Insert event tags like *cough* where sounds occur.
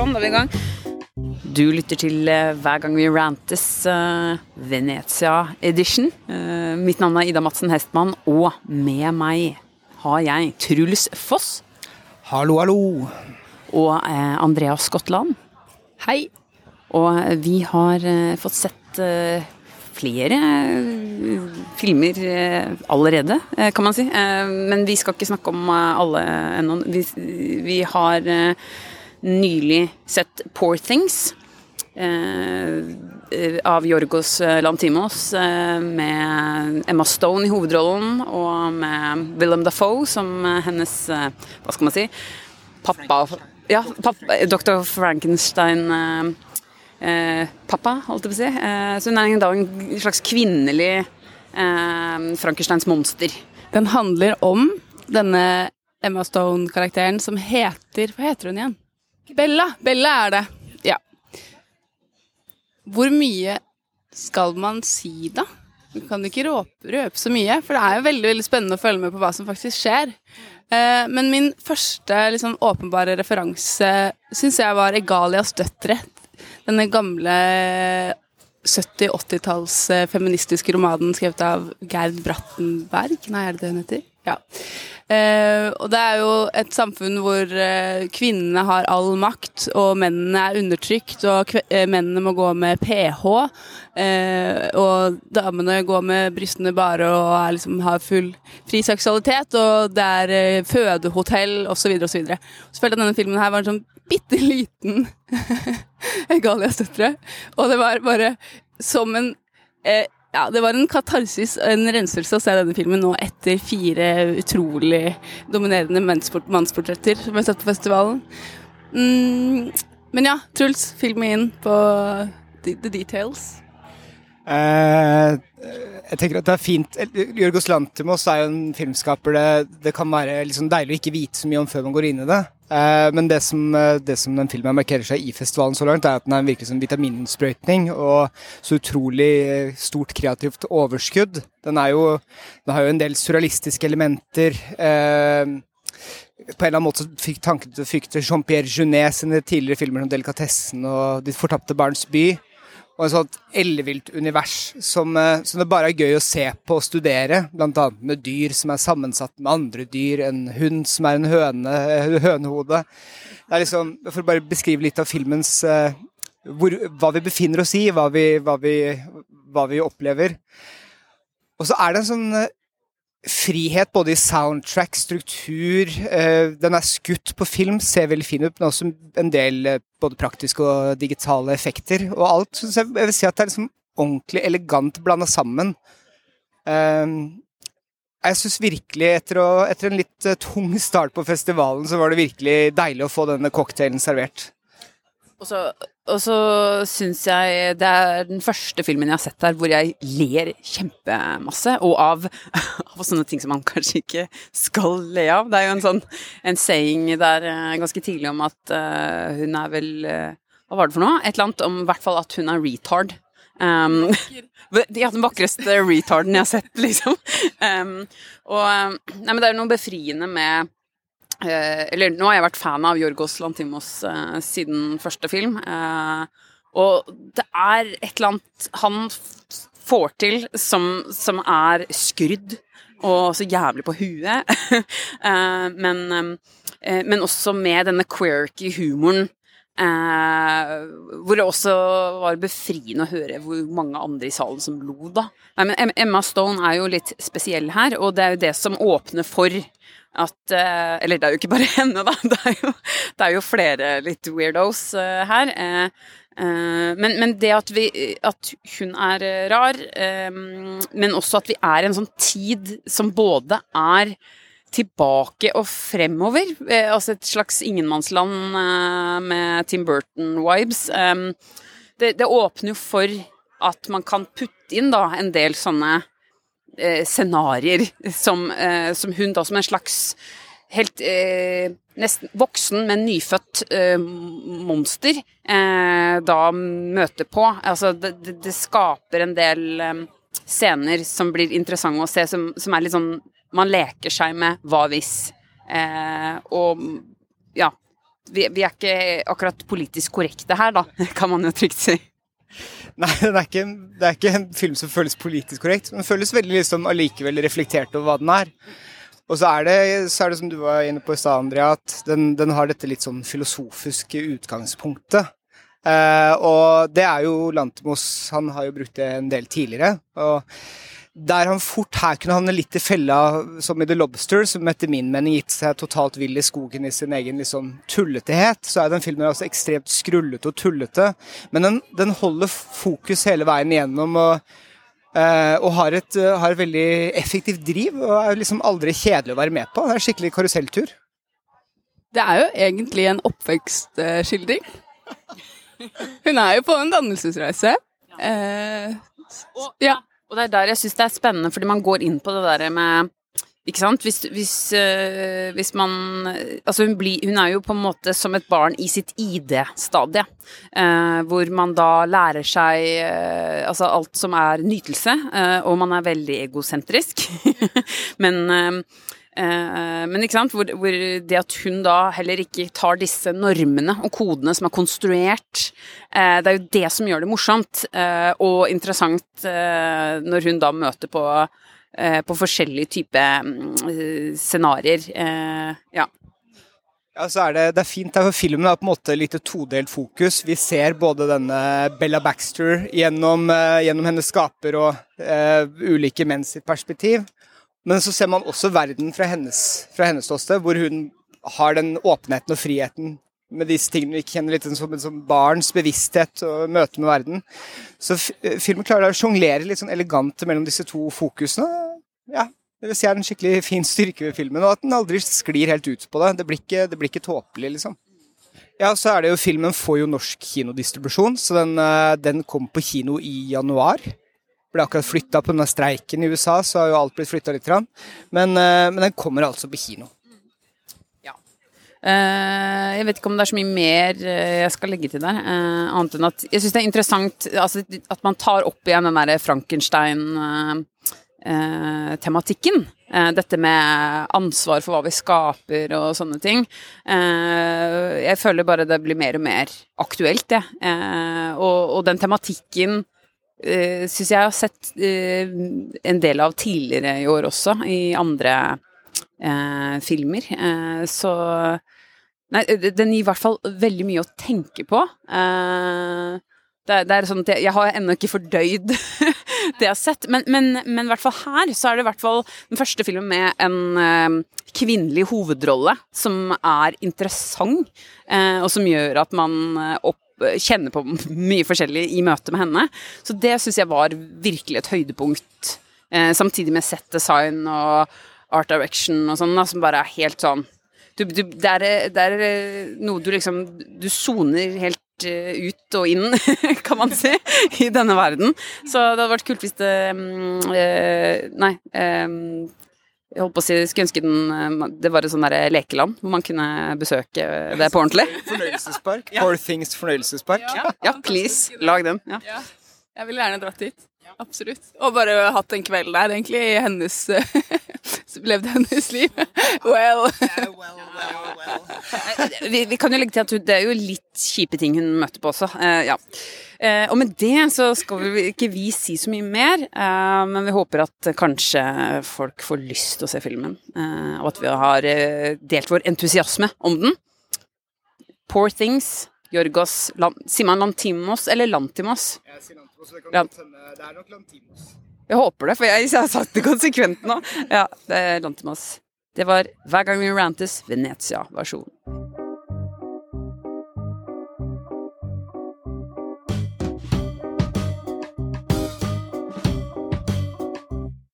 Sånn, da er vi i gang. Du lytter til eh, Hver gang vi rantes eh, Venezia Edition. Eh, mitt navn er Ida Madsen Hestmann, og med meg har jeg Truls Foss Hallo, hallo. og Andreas Skottland. Hei. Og vi har fått sett flere filmer allerede, kan man si. Men vi skal ikke snakke om alle ennå. Vi, vi har nylig sett Poor Things. eh, eh, av Jorgos eh, Lantimos, eh, med Emma Stone i hovedrollen, og med Willem Dafoe som hennes eh, Hva skal man si? Pappa Ja, pappa, Dr. Frankenstein. eh, eh, pappa, holdt jeg på å si. Eh, så hun er da en slags kvinnelig eh, Frankensteins monster. Den handler om denne Emma Stone-karakteren som heter Hva heter hun igjen? Bella. Bella er det. Ja. Hvor mye skal man si, da? Du kan ikke røpe, røpe så mye, for det er jo veldig veldig spennende å følge med på hva som faktisk skjer. Eh, men min første liksom, åpenbare referanse syns jeg var Egalias døtre. Denne gamle 70-80-talls eh, feministiske romanen skrevet av Gerd Brattenberg. Nei, er det det hun heter? Ja. Eh, og det er jo et samfunn hvor eh, kvinnene har all makt, og mennene er undertrykt, og eh, mennene må gå med ph, eh, og damene går med brystene bare og er liksom, har full fri seksualitet, og det er eh, fødehotell osv. osv. Så, så følte jeg at denne filmen her var en sånn bitte liten *laughs* Egalias døtre, og det var bare som en eh, ja, det var en katarsis, en renselse å se denne filmen nå etter fire utrolig dominerende mannsportretter som jeg har sett på festivalen. Mm, men ja, Truls, fyll meg inn på the, the details. Eh, jeg tenker at det er fint Jørgos Lantimos er jo en filmskaper det, det kan være liksom deilig å ikke vite så mye om før man går inn i det. Eh, men det som, eh, det som den filmen markerer seg i festivalen så langt, er at den er virkelig som vitamininnsprøytning og så utrolig eh, stort kreativt overskudd. Den, jo, den har jo en del surrealistiske elementer. Eh, på en eller annen måte fikk tanken til, å frykte Jean-Pierre Junet sine tidligere filmer som 'Delikatessen' og 'De fortapte barns by'. Og et sånt ellevilt univers som, eh, som det bare er gøy å se på og studere. Annet med dyr som er sammensatt med andre dyr. En hund som er en høne, eh, hønehode. Det er liksom, For å bare beskrive litt av filmens eh, hvor, Hva vi befinner oss i, hva vi, hva vi, hva vi opplever. Og så er det en sånn frihet både i soundtrack, struktur eh, Den er skutt på film, ser veldig fin ut, men også en del eh, både praktiske og digitale effekter. Og alt jeg, vil si at det er liksom ordentlig elegant blanda sammen. Eh, jeg syns virkelig, etter, å, etter en litt eh, tung start på festivalen, så var det virkelig deilig å få denne cocktailen servert. Og så, og så syns jeg det er den første filmen jeg har sett der hvor jeg ler kjempemasse, og av, *laughs* av sånne ting som man kanskje ikke skal le av. Det er jo en sånn en saying der eh, ganske tidlig om at uh, hun er vel uh, Hva var det for noe? Et eller annet om i hvert fall at hun er retard. Um, *laughs* ja, den vakreste retarden jeg har sett, *laughs* liksom. Um, og um, Nei, men det er jo noe befriende med eller nå har jeg vært fan av Jorgos Lantimos eh, siden første film. Eh, og det er et eller annet han får til som, som er skrudd og så jævlig på huet. *laughs* Eh, men, eh, men også med denne quirky humoren. Eh, hvor det også var befriende å høre hvor mange andre i salen som lo, da. Nei, men Emma Stone er jo litt spesiell her, og det er jo det som åpner for at eh, Eller det er jo ikke bare *laughs* henne, da. Det er jo, det er jo flere litt weirdos eh, her. Eh, eh, men, men det at, vi, at hun er rar, eh, men også at vi er en sånn tid som både er tilbake og fremover. Eh, altså et slags ingenmannsland eh, med Tim Burton-vibes. Det, det åpner jo for at man kan putte inn da en del sånne eh, scenarioer som, eh, som hun da som en slags helt eh, nesten voksen, men nyfødt eh, monster eh, da møter på. Altså det, det, det skaper en del scener som blir interessante å se, som, som er litt sånn Man leker seg med hva hvis. Eh, og ja. vi, vi er ikke akkurat politisk korrekte her, da, *laughs* kan man jo trygt si. Nei, det er, ikke, det er ikke en film som føles politisk korrekt, men føles veldig liksom allikevel reflektert over hva den er. Og så er, det, så er det som du var inne på i stad, Andrea, at den, den, har dette litt sånn filosofiske utgangspunktet. Eh, og det er jo Lantimos Han har jo brukt det en del tidligere. og der han fort her kunne havne litt i fella som i The Lobster, som etter min mening gitt seg totalt vill i skogen i sin egen liksom tulletehet, så er den filmen altså ekstremt skrullete og tullete. Men den, den holder fokus hele veien igjennom og, uh, og har, et, uh, har, et, veldig effektivt driv. Og er liksom aldri kjedelig å være med på. Det er skikkelig karuselltur. Det er jo egentlig en oppvekstskildring. Hun er jo på en dannelsesreise. Uh, ja. Og det er der jeg syns det er spennende, fordi man går inn på det der med ikke sant? Hvis, hvis, øh, hvis man Altså, hun, blir, hun, er jo på en måte som et barn i sitt ID-stadie. Øh, hvor man da lærer seg øh, altså alt som er nytelse, og man er veldig egosentrisk. *laughs* Men Eh, men ikke sant, hvor, hvor, det at hun da heller ikke tar disse normene og kodene som er konstruert, eh, det er jo det som gjør det morsomt eh, og interessant når hun da møter på, på forskjellige typer mm, scenarioer. Ja. Ja, så er det, det er fint, for Filmen har på en måte litt todelt fokus. Vi ser både denne Bella Baxter gjennom, gjennom hennes skaper og uh, ulike menn sitt perspektiv. Men så ser man også verden fra hennes, fra hennes ståsted, hvor hun har den åpenheten og friheten med disse tingene vi kjenner litt som, som barns bevissthet og møte med verden. Så filmen klarer å sjonglere litt sånn elegant mellom disse to fokusene. Ja, det vil si er en skikkelig fin styrke ved filmen, og at den aldri sklir helt ut på det. Det blir ikke, det blir ikke tåpelig, liksom. Ja, så er det jo Filmen får jo norsk kinodistribusjon, så den, eh, den kom på kino i januar ble akkurat flytta pga. streiken i USA, så har jo alt blitt flytta litt. Men, eh, men, den kommer altså på kino. Ja. Uh, jeg vet ikke om det er så mye mer eh, jeg skal legge til der. Annet enn at jeg syns det er interessant altså, at man tar opp igjen den derre Frankenstein-tematikken. Dette med ansvar for hva vi skaper og sånne ting. jeg føler bare det blir mer og mer aktuelt, jeg. Og, og den tematikken uh, syns jeg har sett uh, en del av tidligere i år også, i andre uh, filmer. Uh, så Nei, den gir i hvert fall veldig mye å tenke på. Det det er, sånn at jeg, jeg har ennå ikke fordøyd *laughs* det jeg har sett, men, men, men, i hvert fall her så er det i hvert fall den første filmen med en kvinnelig hovedrolle som er interessant, og som gjør at man opp kjenne på mye forskjellig i møte med henne. Så det syns jeg var virkelig et høydepunkt. Eh, samtidig med set design og art direction og sånn, som bare er helt sånn du, du, det, er, det, er, noe du liksom Du soner helt uh, ut og inn, *laughs* kan man si, i denne verden. Så det hadde vært kult hvis det um, uh, Nei. Jeg holdt på å si, skulle ønske den, eh, det var et sånn lekeland hvor man kunne besøke det på ordentlig. *laughs* Fornøyelsespark. ja. Four Things fornøyelsespark. Ja, *laughs* ja please. Lag den. Ja. ja. Jeg ville gjerne dratt dit. Absolutt. Og bare hatt en kveld der, egentlig, i hennes *laughs* Levd hennes liv. Well. well, well, well. vi, vi, kan jo legge til at det er jo litt kjipe ting hun møter på også. Uh, ja. Uh, og med det så skal vi ikke vi si så mye mer, uh, men vi håper at kanskje folk får lyst til å se filmen. og at vi har delt vår entusiasme om den. Poor Things, Jorgos Sier man Lantimos eller Lantimos? Jeg sier Lantimos, det, kan det er nok Lantimos. Jeg håper det, for jeg, jeg har sagt det konsekvent nå. Ja, det er oss. Det var Hver gang vi rantes Venezia-versjonen.